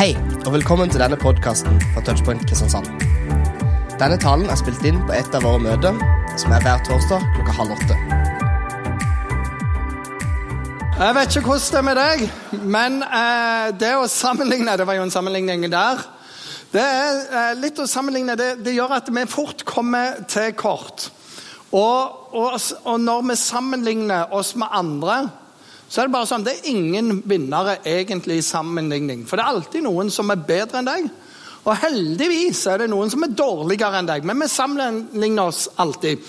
Hei, og velkommen til denne podkasten fra Touchpoint Kristiansand. Denne talen er spilt inn på et av våre møter, som er hver torsdag klokka halv åtte. Jeg vet ikke hvordan det er med deg, men eh, det å sammenligne Det var jo en sammenligning der. Det er eh, litt å sammenligne, det, det, gjør at vi fort kommer til kort. Og, og, og når vi sammenligner oss med andre, så er det bare sånn, det er ingen vinnere egentlig i sammenligning. For det er alltid noen som er bedre enn deg. Og heldigvis er det noen som er dårligere enn deg. Men vi sammenligner oss alltid.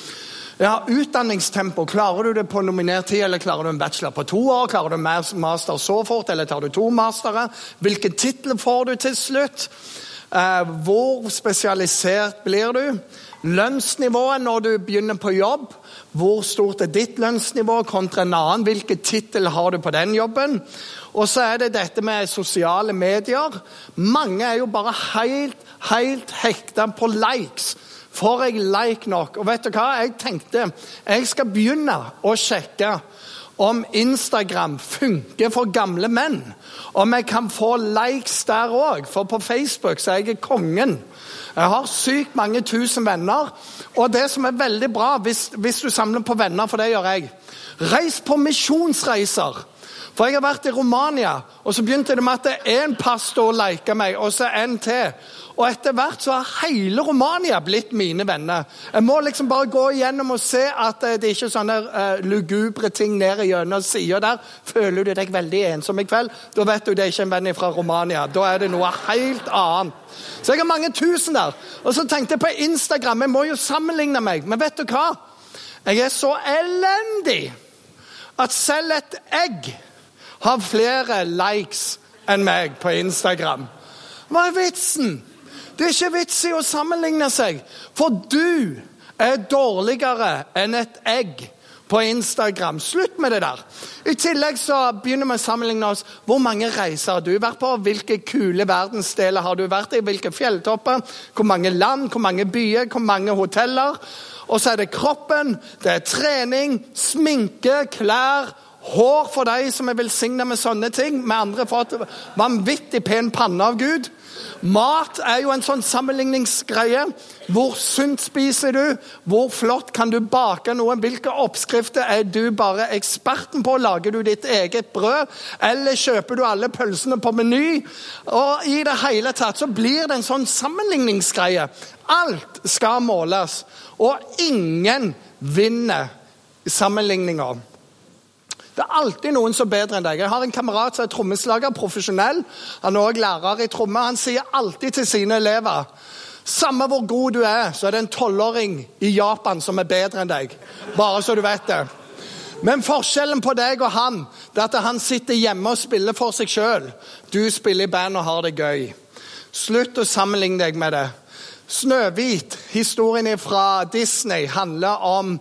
Ja, Utdanningstempo. Klarer du det på nominert tid, eller klarer du en bachelor på to år? Klarer du master så fort, eller tar du to mastere? Hvilken tittel får du til slutt? Eh, hvor spesialisert blir du? Lønnsnivået når du begynner på jobb. Hvor stort er ditt lønnsnivå kontra en annen? Hvilken tittel har du på den jobben? Og så er det dette med sosiale medier. Mange er jo bare helt, helt hekta på likes. Får jeg like nok? Og vet du hva? Jeg tenkte jeg skal begynne å sjekke om Instagram funker for gamle menn. Om jeg kan få likes der òg, for på Facebook så er jeg kongen. Jeg har sykt mange tusen venner. Og det som er veldig bra, hvis, hvis du samler på venner, for det gjør jeg Reis på misjonsreiser. For jeg har vært i Romania, og så begynte det med at én pastor lika meg, og så en til. Og etter hvert så har hele Romania blitt mine venner. Jeg må liksom bare gå igjennom og se at eh, det ikke er sånne uh, lugubre ting ned gjennom sida der. Føler du deg veldig ensom i kveld, da vet du det er ikke en venn fra Romania. Da er det noe helt annet. Så jeg har mange tusen der. Og så tenkte jeg på Instagram. Jeg må jo sammenligne meg. Men vet du hva? Jeg er så elendig at selv et egg har flere likes enn meg på Instagram. Hva er vitsen? Det er ikke vits i å sammenligne seg, for du er dårligere enn et egg på Instagram. Slutt med det der. I tillegg så begynner vi å sammenligne oss. Hvor mange reiser har du vært på? Hvilke kule verdensdeler har du vært i? Hvilke fjelltopper? Hvor mange land? Hvor mange byer? Hvor mange hoteller? Og så er det kroppen, det er trening, sminke, klær Hår for de som er velsigna med sånne ting. Med andre fått vanvittig pen panne av Gud. Mat er jo en sånn sammenligningsgreie. Hvor sunt spiser du? Hvor flott kan du bake noe? Hvilke oppskrifter er du bare eksperten på? Lager du ditt eget brød? Eller kjøper du alle pølsene på Meny? Og I det hele tatt så blir det en sånn sammenligningsgreie. Alt skal måles, og ingen vinner sammenligninger. Det er alltid noen som er bedre enn deg. Jeg har en kamerat som er trommeslager, profesjonell. Han er også lærer i tromme. Han sier alltid til sine elever samme hvor god du er, så er det en tolvåring i Japan som er bedre enn deg. Bare så du vet det. Men forskjellen på deg og han det er at han sitter hjemme og spiller for seg sjøl. Du spiller i band og har det gøy. Slutt å sammenligne deg med det. Snøhvit, historien fra Disney, handler om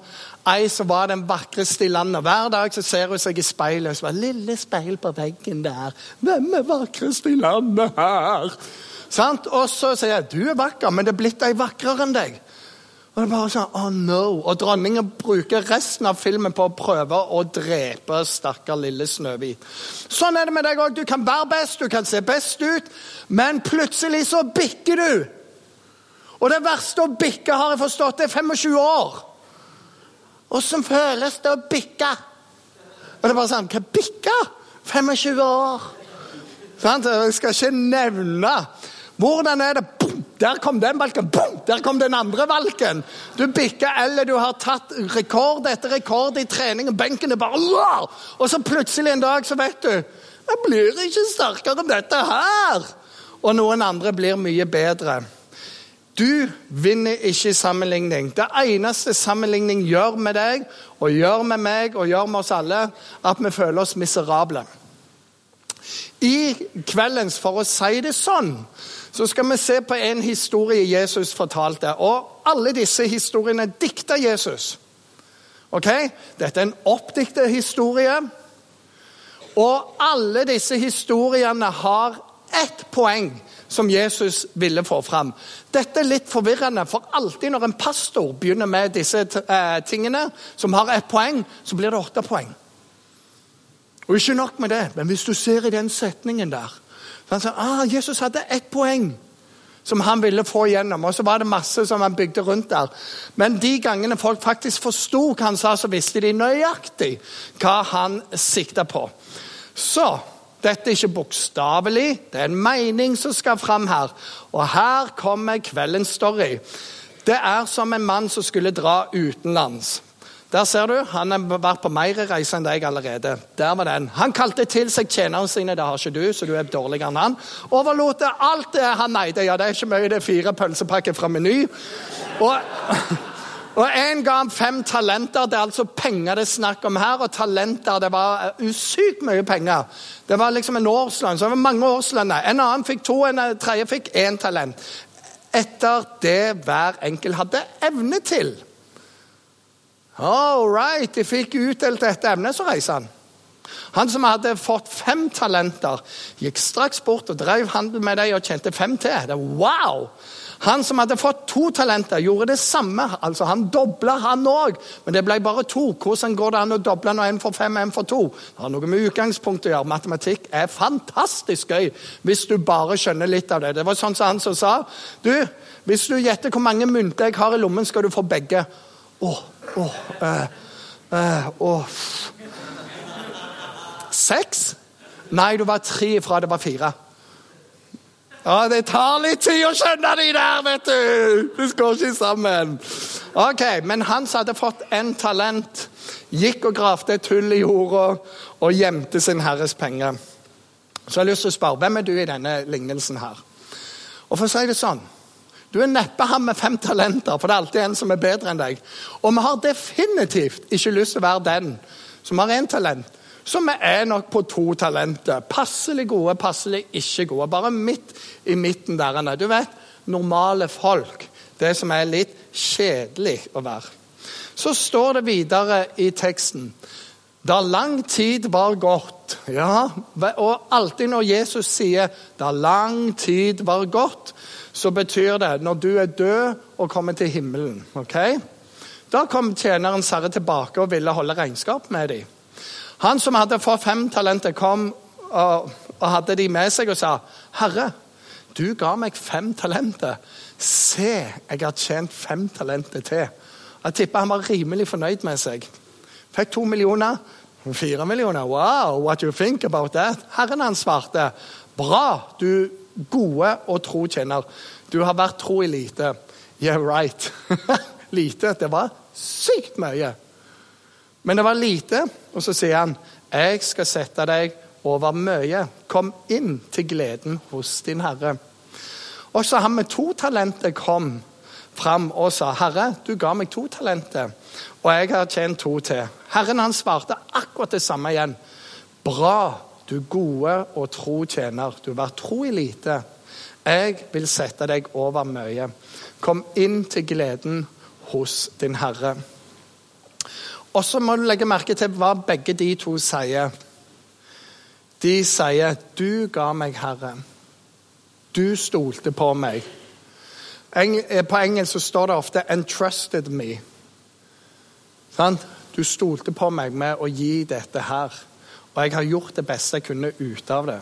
ei som var den vakreste i landet. Hver dag så ser hun seg i speilet så var lille speil på veggen der. Hvem er vakrest i landet her? Sant? Og så sier jeg du er vakker, men det er blitt ei vakrere enn deg. Og det er bare sånn, oh no. Og dronningen bruker resten av filmen på å prøve å drepe stakkar lille Snøhvit. Sånn er det med deg òg. Du kan være best, du kan se best ut, men plutselig så bikker du. Og det verste å bikke, har jeg forstått, det er 25 år. Åssen føles det å bikke? Og det er bare sånn Hva bikke? 25 år. Sant? Jeg skal ikke nevne hvordan er det Boom! Der kom den valken. Boom! Der kom den andre valken. Du bikker, eller du har tatt rekord etter rekord i trening, og benken er bare! Og så plutselig en dag så vet du Jeg blir ikke sterkere enn dette her. Og noen andre blir mye bedre. Du vinner ikke sammenligning. Det eneste sammenligning gjør med deg og gjør med meg og gjør med oss alle, at vi føler oss miserable. I kveldens, for å si det sånn, så skal vi se på en historie Jesus fortalte. Og alle disse historiene dikta Jesus. Ok? Dette er en oppdiktet historie. Og alle disse historiene har ett poeng som Jesus ville få fram. Dette er litt forvirrende, for alltid når en pastor begynner med disse eh, tingene, som har ett poeng, så blir det åtte poeng. Og ikke nok med det, men hvis du ser i den setningen der, Han sa ah, Jesus hadde ett poeng som han ville få igjennom. Og så var det masse som han bygde rundt der. Men de gangene folk faktisk forsto hva han sa, så visste de nøyaktig hva han sikta på. Så dette er ikke bokstavelig, det er en mening som skal fram her. Og her kommer kveldens story. Det er som en mann som skulle dra utenlands. Der ser du, Han har vært på mer reiser enn deg allerede. Der var den. Han kalte til seg tjenerne sine, det har ikke du, så du er dårligere enn han. Overlot alt det han eide. Ja, det er ikke mye, det er fire pølsepakker fra Meny. Og, og en ga ham fem talenter. Det er altså penger det er snakk om her. Og talenter, det var usykt mye penger. Det var liksom en årslønn. Så det var mange årslønner. En annen fikk to, en tredje fikk én talent. Etter det hver enkelt hadde evne til. All right, de fikk utdelt dette emnet, så reiser han. Han som hadde fått fem talenter, gikk straks bort og drev handel med dem og tjente fem til. Det var wow! Han som hadde fått to talenter, gjorde det samme. Altså, Han dobla, han òg, men det ble bare to. Hvordan går det an å doble når en får fem og en får to? Det har noe med utgangspunktet å gjøre. Matematikk er fantastisk gøy hvis du bare skjønner litt av det. Det var sånn som han som sa du, Hvis du gjetter hvor mange mynter jeg har i lommen, skal du få begge. Åh, åh, øh, øh, åh. Seks? Nei, du var tre fra det var fire. Ja, Det tar litt tid å skjønne de der, vet du! Det går ikke sammen. Ok, Men han som hadde fått en talent, gikk og gravde et hull i jorda og gjemte sin herres penger. Så jeg har lyst til å spørre, hvem er du i denne lignelsen her? Og for å si det sånn, Du er neppe han med fem talenter, for det er alltid en som er bedre enn deg. Og vi har definitivt ikke lyst til å være den som har én talent, så vi er nok på to talenter. Passelig gode, passelig ikke gode. Bare midt i midten der. Du vet, normale folk. Det som er litt kjedelig å være. Så står det videre i teksten da lang tid var gått Ja, og alltid når Jesus sier 'da lang tid var gått', så betyr det når du er død og kommer til himmelen. ok? Da kom tjenerens herre tilbake og ville holde regnskap med dem. Han som hadde fått fem talenter, kom og, og hadde de med seg og sa, 'Herre, du ga meg fem talenter. Se, jeg har tjent fem talenter til.' Jeg tipper han var rimelig fornøyd med seg. Fikk to millioner. Fire millioner. Wow, what you think about that? Herren han svarte. Bra, du gode og tro tjener. Du har vært tro i lite. Yeah, right. lite. Det var sykt mye. Men det var lite, og så sier han, 'Jeg skal sette deg over mye. Kom inn til gleden hos din Herre.' Også han med to talenter kom fram og sa, 'Herre, du ga meg to talenter, og jeg har tjent to til.' Herren han svarte akkurat det samme igjen. 'Bra, du gode og tro tjener. Du vært tro i lite. Jeg vil sette deg over mye. Kom inn til gleden hos din Herre.' Og så må du legge merke til hva begge de to sier. De sier, 'Du ga meg, Herre. Du stolte på meg.' Eh, på engelsk så står det ofte 'entrusted me'. Sant? Du stolte på meg med å gi dette her. Og jeg har gjort det beste jeg kunne ut av det.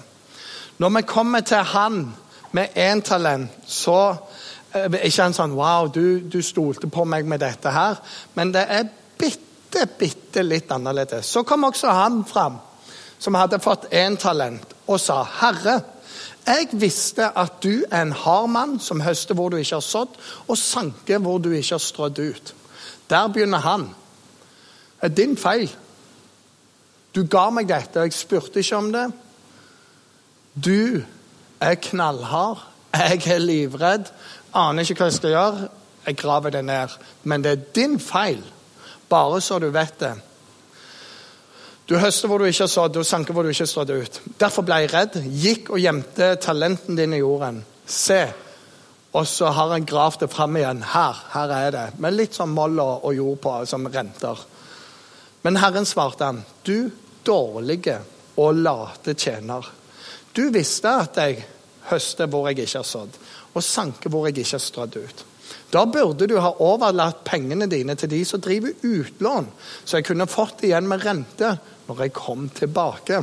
Når vi kommer til han med én talent, så er eh, ikke han sånn 'Wow, du, du stolte på meg med dette her.' Men det er bitte bitte, litt annerledes. Så kom også han fram, som hadde fått én talent, og sa, 'Herre, jeg visste at du er en hard mann som høster hvor du ikke har sådd, og sanker hvor du ikke har strødd ut.' Der begynner han. Det er din feil. Du ga meg dette, og jeg spurte ikke om det. Du er knallhard. Jeg er livredd. Aner ikke hva jeg skal gjøre. Jeg graver det ned. Men det er din feil. Bare så du vet det. Du høster hvor du ikke har sådd, og sanker hvor du ikke har stått ut. Derfor ble jeg redd, gikk og gjemte talenten din i jorden. Se, og så har han gravd det fram igjen. Her, her er det. Med litt sånn moll og jord på som renter. Men Herren svarte han, du dårlige og late tjener. Du visste at jeg høster hvor jeg ikke har sådd, og sanker hvor jeg ikke har strødd ut. Da burde du ha overlatt pengene dine til de som driver utlån, så jeg kunne fått igjen med rente når jeg kom tilbake.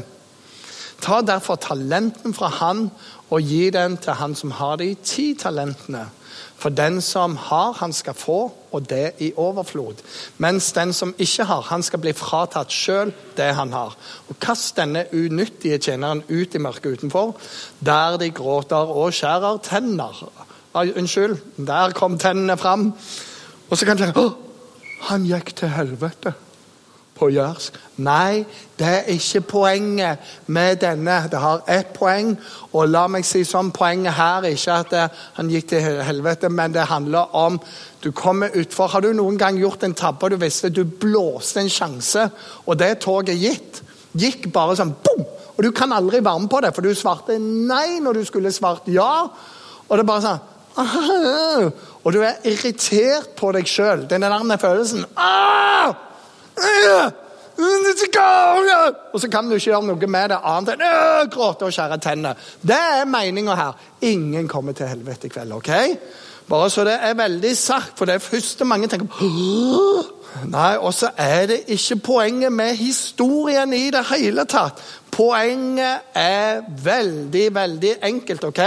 Ta derfor talenten fra han og gi den til han som har de ti talentene. For den som har, han skal få, og det i overflod. Mens den som ikke har, han skal bli fratatt sjøl det han har. Og kast denne unyttige tjeneren ut i mørket utenfor, der de gråter og skjærer tenner. Ah, unnskyld, der kom tennene fram. Og så kan du si han gikk til helvete på jærsk. Nei, det er ikke poenget med denne. Det har ett poeng. Og la meg si sånn, poenget her er ikke at han gikk til helvete, men det handler om du kommer utfor. Har du noen gang gjort en tabbe og du visste du blåste en sjanse, og det toget gitt? Gikk bare sånn boom! Og du kan aldri være med på det, for du svarte nei når du skulle svart ja. Og det er bare sånn Og du er irritert på deg sjøl. Den der følelsen. Og så kan du ikke gjøre noe med det annet enn gråte og skjære tenner. Det er meninga her. Ingen kommer til helvete i kveld, OK? Bare så det er veldig sagt, for det er første mange tenker på Nei, og så er det ikke poenget med historien i det hele tatt. Poenget er veldig, veldig enkelt, OK?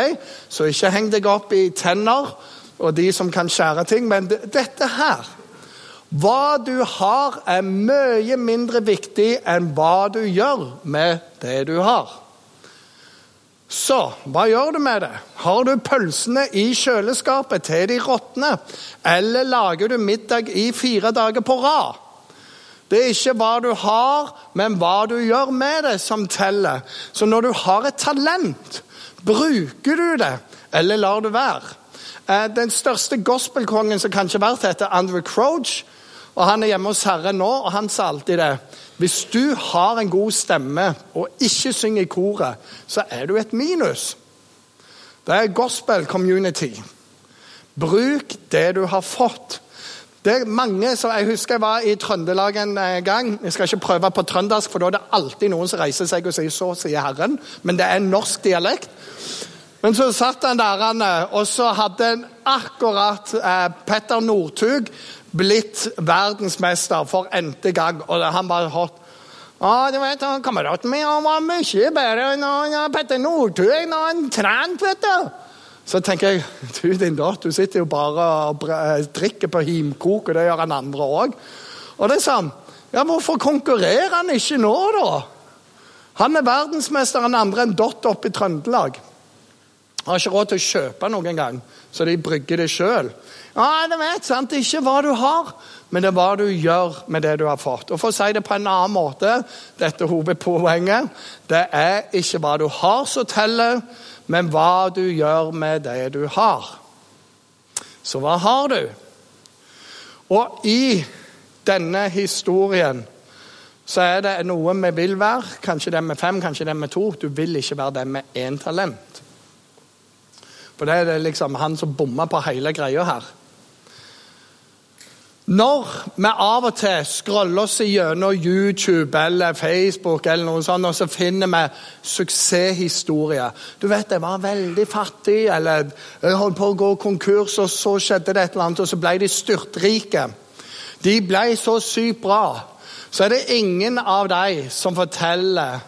Så ikke heng deg opp i tenner og de som kan skjære ting, men dette her hva du har, er mye mindre viktig enn hva du gjør med det du har. Så hva gjør du med det? Har du pølsene i kjøleskapet til de råtner? Eller lager du middag i fire dager på rad? Det er ikke hva du har, men hva du gjør med det, som teller. Så når du har et talent, bruker du det, eller lar du være? Eh, den største gospelkongen som kanskje har vært, heter Andrew Croge. Og Han er hjemme hos Herren nå, og han sa alltid det. Hvis du har en god stemme og ikke synger i koret, så er du et minus. Det er gospel community. Bruk det du har fått. Det er mange som, Jeg husker jeg var i Trøndelag en eh, gang. Jeg skal ikke prøve på trøndersk, for da er det alltid noen som reiser seg og sier 'så sier Herren'. Men det er en norsk dialekt. Men så satt han der, og så hadde akkurat eh, Petter Northug blitt verdensmester for n-te gang. Og han bare hot. Ja, du vet, Kameraten min han var mye bedre enn Petter Northug når han trente, vet du. Så tenker jeg du din datt, du sitter jo bare og drikker på himkok, og det gjør han andre òg. Og det er sånn Ja, hvorfor konkurrerer han ikke nå, da? Han er verdensmester, han andre en dott oppe i Trøndelag. Han Har ikke råd til å kjøpe noen gang, så de brygger det sjøl. Ja, det vet sant, Ikke hva du har, men det er hva du gjør med det du har fått. Og For å si det på en annen måte, dette hovedpoenget Det er ikke hva du har som teller, men hva du gjør med det du har. Så hva har du? Og i denne historien så er det noe vi vil være. Kanskje den med fem, kanskje den med to. Du vil ikke være den med én talent. For det er liksom han som bomma på hele greia her. Når vi av og til scroller oss gjennom YouTube eller Facebook, eller noe sånt, og så finner vi suksesshistorier Du vet, jeg var veldig fattig, eller jeg holdt på å gå konkurs, og så skjedde det et eller annet, og så ble de styrtrike. De ble så sykt bra. Så er det ingen av dem som forteller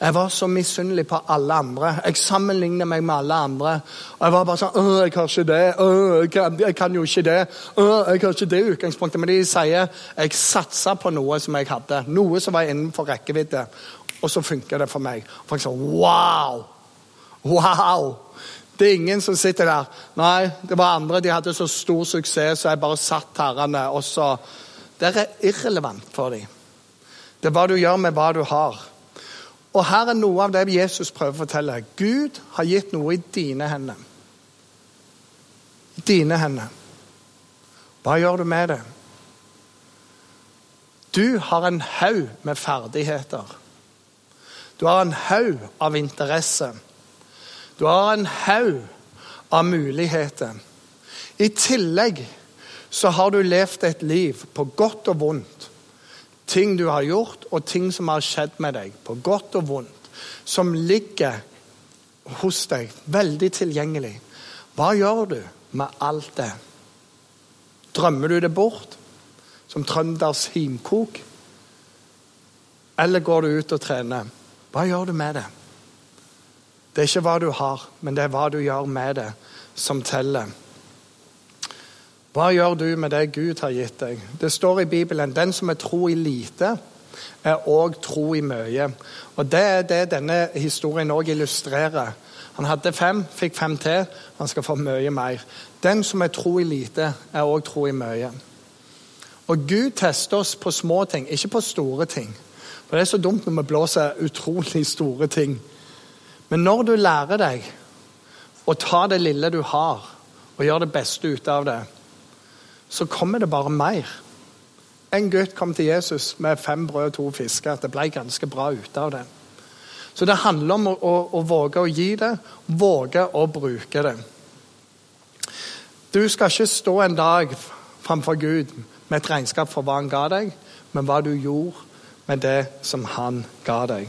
jeg var så misunnelig på alle andre. Jeg sammenlignet meg med alle andre. Og Jeg var bare sånn 'Å, jeg har ikke det. Å, jeg kan, jeg kan jo ikke det.' Å, jeg har ikke det utgangspunktet. Men de sier jeg satsa på noe som jeg hadde. Noe som var innenfor rekkevidde. Og så funker det for meg. Og folk sånn Wow! Wow! Det er ingen som sitter der. Nei, det var andre. De hadde så stor suksess, så jeg bare satt herrene. Og så Det er irrelevant for dem. Det er hva du gjør med hva du har. Og her er noe av det Jesus prøver å fortelle. Gud har gitt noe i dine hender. Dine hender. Hva gjør du med det? Du har en haug med ferdigheter. Du har en haug av interesse. Du har en haug av muligheter. I tillegg så har du levd et liv på godt og vondt ting du har gjort, og ting som har skjedd med deg, på godt og vondt, som ligger hos deg, veldig tilgjengelig. Hva gjør du med alt det? Drømmer du det bort, som trønders himkok? Eller går du ut og trener? Hva gjør du med det? Det er ikke hva du har, men det er hva du gjør med det, som teller. Hva gjør du med det Gud har gitt deg? Det står i Bibelen den som er tro i lite, er òg tro i mye. Og Det er det denne historien òg illustrerer. Han hadde fem, fikk fem til. Han skal få mye mer. Den som er tro i lite, er òg tro i mye. Og Gud tester oss på små ting, ikke på store ting. For Det er så dumt når vi blåser utrolig store ting. Men når du lærer deg å ta det lille du har, og gjøre det beste ut av det, så kommer det bare mer. En gutt kom til Jesus med fem brød og to fisker. Det ble ganske bra ut av det. Så det handler om å, å, å våge å gi det, våge å bruke det. Du skal ikke stå en dag framfor Gud med et regnskap for hva han ga deg, men hva du gjorde med det som han ga deg.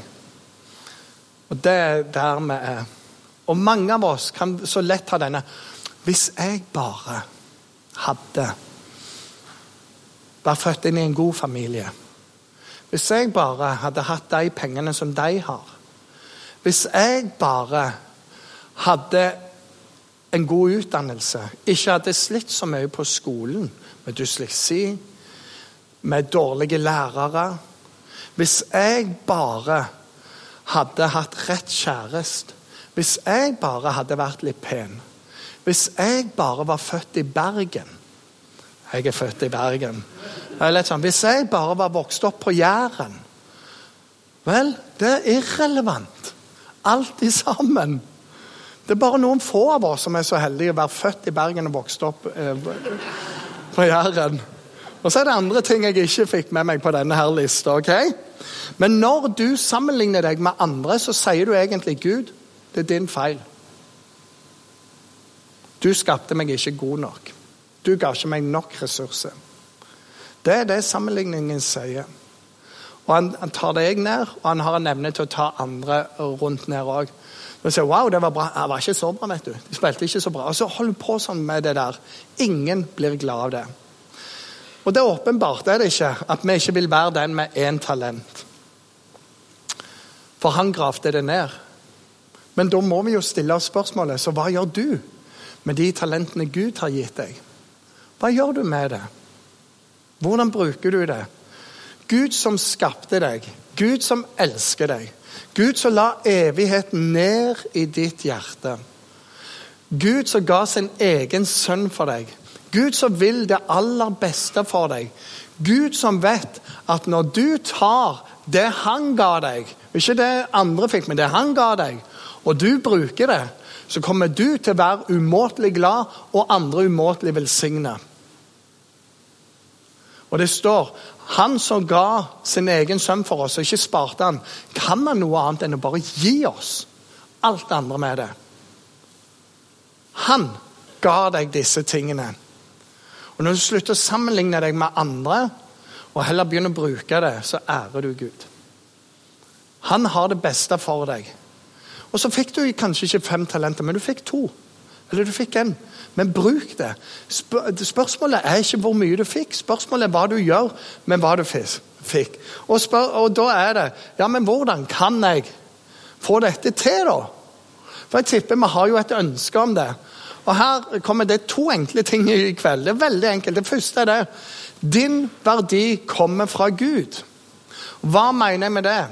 Og Det er der vi er. Og mange av oss kan så lett ha denne Hvis jeg bare hadde vært født inn i en god familie. Hvis jeg bare hadde hatt de pengene som de har Hvis jeg bare hadde en god utdannelse, ikke hadde slitt så mye på skolen med dysleksi, med dårlige lærere Hvis jeg bare hadde hatt rett kjæreste, hvis jeg bare hadde vært litt pen, hvis jeg bare var født i Bergen Jeg er født i Bergen. Sånn, hvis jeg bare var vokst opp på Jæren Vel, det er irrelevant. Alt i sammen. Det er bare noen få av oss som er så heldige å være født i Bergen og vokst opp eh, på Jæren. Og så er det andre ting jeg ikke fikk med meg på denne her lista. Okay? Men når du sammenligner deg med andre, så sier du egentlig Gud, det er din feil. Du skapte meg ikke god nok. Du ga ikke meg nok ressurser. Det er det sammenligningen sier. Og han, han tar deg ned, og han har en evne til å ta andre rundt ned òg. Og sier, wow, det var bra. Det var ikke så bra, vet du. De spilte ikke så bra. Og så holder du på sånn med det der. Ingen blir glad av det. Og det er åpenbart er det ikke, at vi ikke vil være den med én talent. For han gravde det ned. Men da må vi jo stille oss spørsmålet så hva gjør du med de talentene Gud har gitt deg? Hva gjør du med det? Hvordan bruker du det? Gud som skapte deg, Gud som elsker deg, Gud som la evigheten ned i ditt hjerte. Gud som ga sin egen sønn for deg. Gud som vil det aller beste for deg. Gud som vet at når du tar det han ga deg, ikke det andre fikk, men det han ga deg, og du bruker det, så kommer du til å være umåtelig glad og andre umåtelig velsigna. Og det står han som ga sin egen sønn for oss og ikke sparte han, kan han noe annet enn å bare gi oss alt det andre med det. Han ga deg disse tingene. Og Når du slutter å sammenligne deg med andre, og heller begynner å bruke det, så ærer du Gud. Han har det beste for deg. Og så fikk du kanskje ikke fem talenter, men du fikk to. Eller du fikk én. Men bruk det. Spørsmålet er ikke hvor mye du fikk, spørsmålet er hva du gjør med hva du fikk. Og, spør, og da er det Ja, men hvordan kan jeg få dette til, da? For jeg tipper vi har jo et ønske om det. Og Her kommer det to enkle ting i kveld. Det er veldig enkelt. Det første er det. Din verdi kommer fra Gud. Hva mener jeg med det?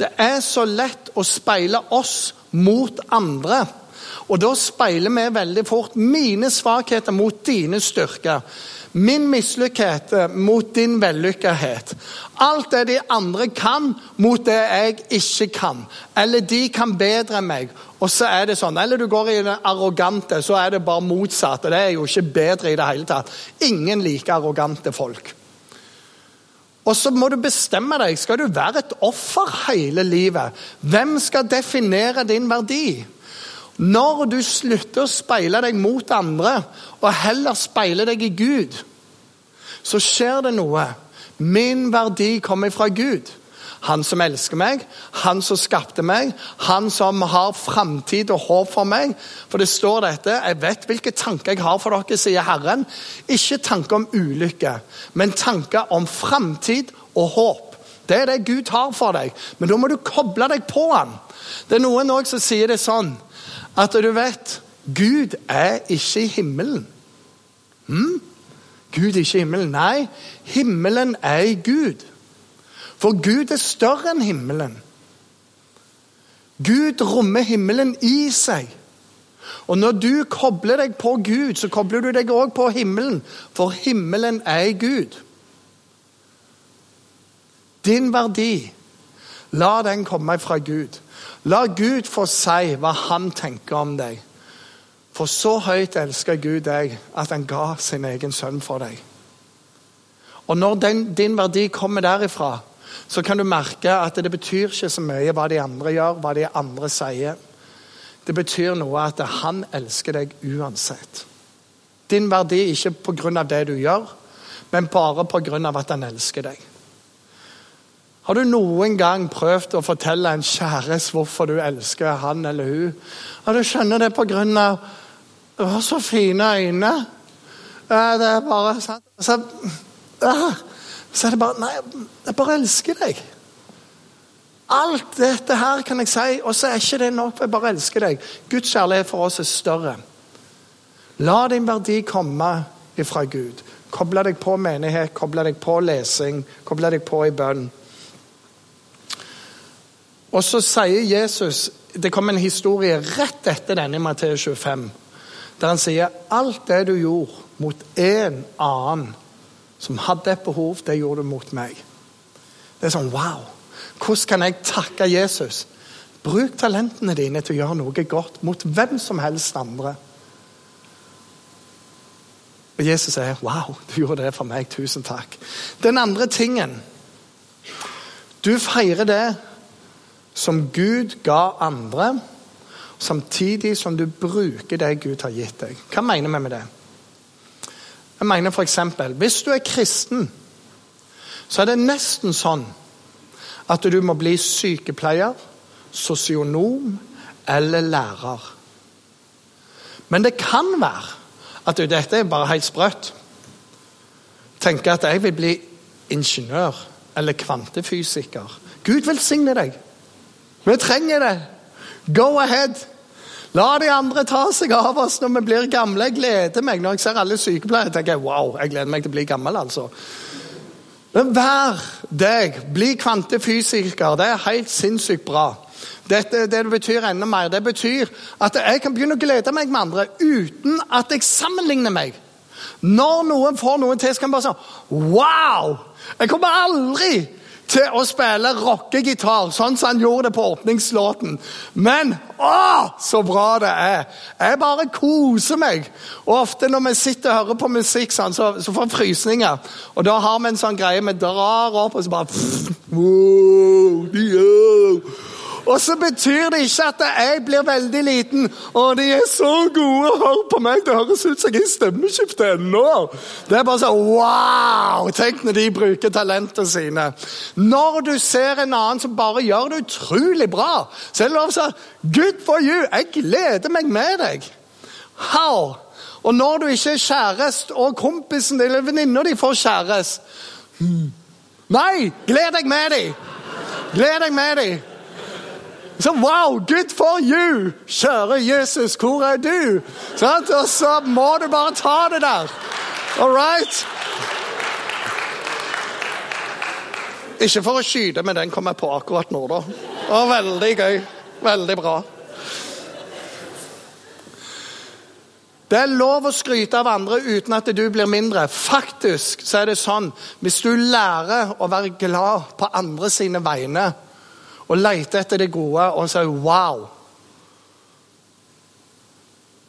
Det er så lett å speile oss mot andre. Og da speiler vi veldig fort mine svakheter mot dine styrker. Min mislykkethet mot din vellykkethet. Alt det de andre kan, mot det jeg ikke kan. Eller de kan bedre enn meg. Og så er det sånn. Eller du går i det arrogante, så er det bare motsatt. Det er jo ikke bedre i det hele tatt. Ingen liker arrogante folk. Og så må du bestemme deg. Skal du være et offer hele livet? Hvem skal definere din verdi? Når du slutter å speile deg mot andre, og heller speiler deg i Gud, så skjer det noe. Min verdi kommer fra Gud. Han som elsker meg, han som skapte meg, han som har framtid og håp for meg. For det står dette Jeg vet hvilke tanker jeg har for dere, sier Herren. Ikke tanker om ulykke, men tanker om framtid og håp. Det er det Gud har for deg. Men da må du koble deg på han. Det er noen også som sier det sånn at du vet Gud er ikke i himmelen. Hmm? Gud er ikke i himmelen. Nei, himmelen er i Gud. For Gud er større enn himmelen. Gud rommer himmelen i seg. Og når du kobler deg på Gud, så kobler du deg òg på himmelen, for himmelen er i Gud. Din verdi, la den komme fra Gud. La Gud få si hva han tenker om deg. For så høyt elsker Gud deg at han ga sin egen sønn for deg. Og når den, din verdi kommer derifra, så kan du merke at det betyr ikke så mye hva de andre gjør, hva de andre sier. Det betyr noe at han elsker deg uansett. Din verdi ikke pga. det du gjør, men bare pga. at han elsker deg. Har du noen gang prøvd å fortelle en kjæreste hvorfor du elsker han eller hun? Ja, du skjønner det pga. Du har så fine øyne. Det er bare sant. Så, så er det bare Nei, jeg bare elsker deg. Alt dette her kan jeg si, og så er ikke det nok. Jeg bare elsker deg. Guds kjærlighet for oss er større. La din verdi komme ifra Gud. Koble deg på menighet, koble deg på lesing, koble deg på i bønn. Og så sier Jesus Det kom en historie rett etter denne i Matteus 25, der han sier alt det du gjorde mot en annen som hadde et behov, det gjorde du mot meg. Det er sånn wow. Hvordan kan jeg takke Jesus? Bruk talentene dine til å gjøre noe godt mot hvem som helst andre. Og Jesus sier, 'Wow, du gjorde det for meg. Tusen takk.' Den andre tingen Du feirer det som Gud ga andre, samtidig som du bruker det Gud har gitt deg. Hva mener vi med det? Jeg mener f.eks. hvis du er kristen, så er det nesten sånn at du må bli sykepleier, sosionom eller lærer. Men det kan være at du, dette er bare helt sprøtt. Tenke at jeg vil bli ingeniør eller kvantefysiker. Gud velsigne deg. Vi trenger det. Go ahead. La de andre ta seg av oss når vi blir gamle. Jeg gleder meg når jeg ser alle sykepleiere. tenker jeg, wow, jeg gleder meg til å bli gammel, altså. Men vær deg. Bli kvantefysiker. Det er helt sinnssykt bra. Dette, det betyr enda mer. Det betyr at jeg kan begynne å glede meg med andre uten at jeg sammenligner meg. Når noen får noe til, så kan jeg bare si Wow! Jeg kommer aldri til å spille rockegitar, sånn som han gjorde det på åpningslåten. Men å, så bra det er! Jeg bare koser meg. Og Ofte når vi sitter og hører på musikk, sånn, så, så får vi frysninger. Og da har vi en sånn greie vi drar opp, og så bare pff, wow, yeah. Og så betyr det ikke at jeg blir veldig liten. Og de er så gode, hør på meg! Det høres ut som jeg er i stemmeskifte ennå. Det er bare sånn wow! Tenk når de bruker talentene sine. Når du ser en annen som bare gjør det utrolig bra, så er det lov å si good for you! Jeg gleder meg med deg. How? Og når du ikke er kjæreste, og kompisen din eller venninna di får kjæreste hmm. Nei, gled deg med dem! Gled deg med dem! Så wow, good for you! Kjære Jesus, hvor er du? Sånn? Og så må du bare ta det der. All right? Ikke for å skyte, men den kom jeg på akkurat nå, da. Og veldig gøy. Veldig bra. Det er lov å skryte av andre uten at du blir mindre. Faktisk så er det sånn hvis du lærer å være glad på andre sine vegne, og leter etter det gode og sier 'wow',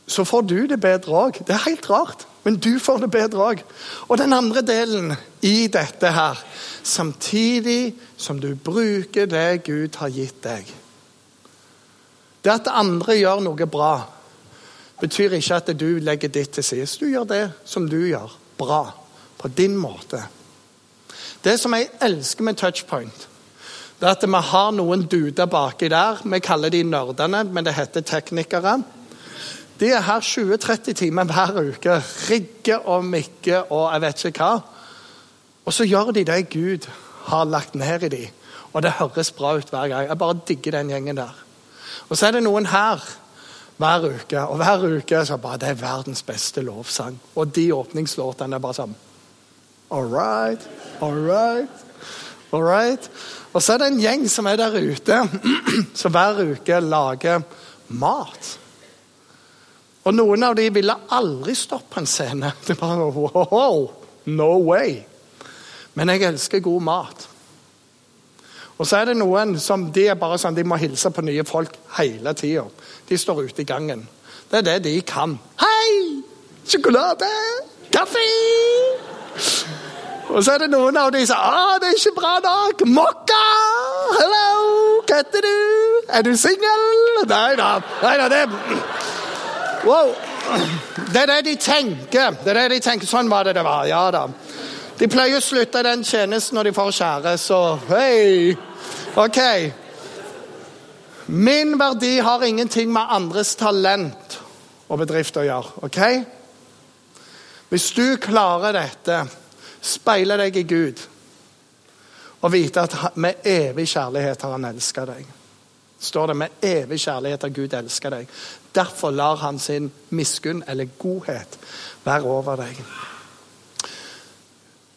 så får du det bedre òg. Det er helt rart, men du får det bedre òg. Og den andre delen i dette her Samtidig som du bruker det Gud har gitt deg. Det at andre gjør noe bra, betyr ikke at du legger ditt til side. Du gjør det som du gjør, bra. På din måte. Det som jeg elsker med touchpoint, det at vi har noen duder baki der. Vi kaller de nerdene, men det heter teknikere. De er her 20-30 timer hver uke. Rigger og mikker og jeg vet ikke hva. Og så gjør de det Gud har lagt ned i dem. Og det høres bra ut hver gang. Jeg bare digger den gjengen der. Og så er det noen her hver uke, og hver uke så bare Det er verdens beste lovsang. Og de åpningslåtene er bare sånn All right, all right, all right. Og så er det en gjeng som er der ute, som hver uke lager mat. Og noen av de ville aldri stoppe en scene. Det er bare wow, no way. Men jeg elsker god mat. Og så er det noen som de er bare sånn, de må hilse på nye folk hele tida. De står ute i gangen. Det er det de kan. Hei! Sjokolade! Kaffe! Og så er det noen av de som ah, det er ikke bra nok. Mokka! Hello! Hva heter du? Er du singel? Nei da. Nei da, det Wow. Det er det de tenker. Det er det de tenker. Sånn var det det var. Ja da. De pleier å slutte den tjenesten når de får kjære, så hei! Ok. Min verdi har ingenting med andres talent og bedrift å gjøre. ok? Hvis du klarer dette, speile deg i Gud og vite at med evig kjærlighet har han elska deg. Står det med evig kjærlighet har Gud elska deg. Derfor lar han sin miskunn, eller godhet, være over deg.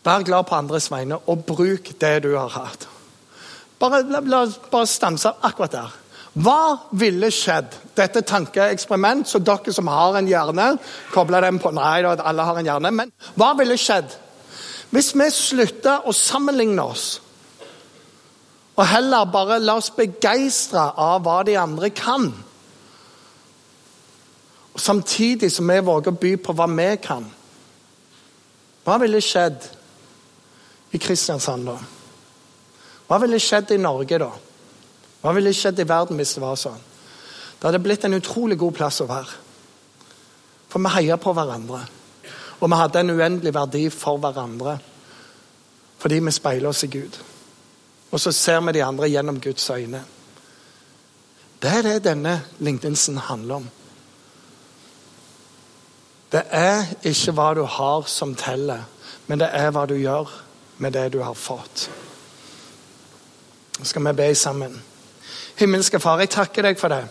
Vær glad på andres vegne, og bruk det du har hatt. Bare, la, la, bare stanse akkurat der. Hva ville skjedd? Dette tankeeksperiment, så dere som har en hjerne kobler dem på, Nei, alle har en hjerne. Men hva ville skjedd hvis vi slutter å sammenligne oss? Og heller bare la oss begeistre av hva de andre kan. Og Samtidig som vi våger å by på hva vi kan. Hva ville skjedd i Kristiansand da? Hva ville skjedd i Norge da? Hva ville skjedd i verden hvis det var sånn? Det hadde blitt en utrolig god plass å være. For vi heier på hverandre. Og vi hadde en uendelig verdi for hverandre. Fordi vi speiler oss i Gud. Og så ser vi de andre gjennom Guds øyne. Det er det denne lignelsen handler om. Det er ikke hva du har som teller, men det er hva du gjør med det du har fått. Nå skal vi be sammen. Himmelske Far, jeg takker deg for det.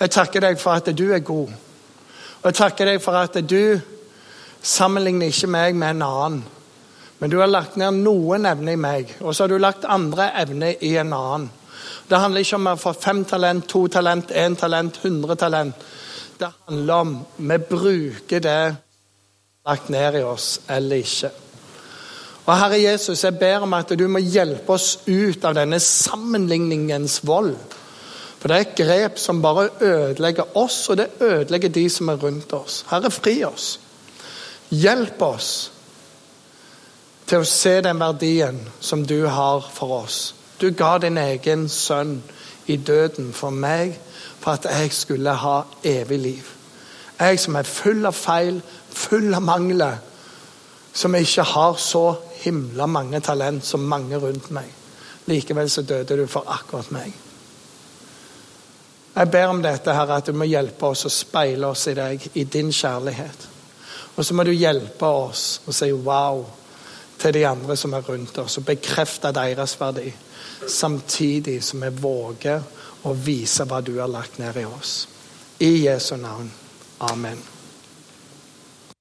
Jeg takker deg for at du er god. Og jeg takker deg for at du sammenligner ikke meg med en annen. Men du har lagt ned noen evner i meg, og så har du lagt andre evner i en annen. Det handler ikke om å få fem talent, to talent, én talent, hundre talent. Det handler om vi bruker det lagt ned i oss eller ikke. Og Herre Jesus, jeg ber om at du må hjelpe oss ut av denne sammenligningens vold. For det er et grep som bare ødelegger oss, og det ødelegger de som er rundt oss. Herre, fri oss. Hjelp oss til å se den verdien som du har for oss. Du ga din egen sønn i døden for meg, for at jeg skulle ha evig liv. Jeg som er full av feil, full av mangler, som ikke har så himla mange talent som mange rundt meg. Likevel så døde du for akkurat meg. Jeg ber om dette, Herre, at du må hjelpe oss å speile oss i deg, i din kjærlighet. Og så må du hjelpe oss å si wow til de andre som er rundt oss, og bekrefte deres verdi. Samtidig som vi våger å vise hva du har lagt ned i oss. I Jesu navn. Amen.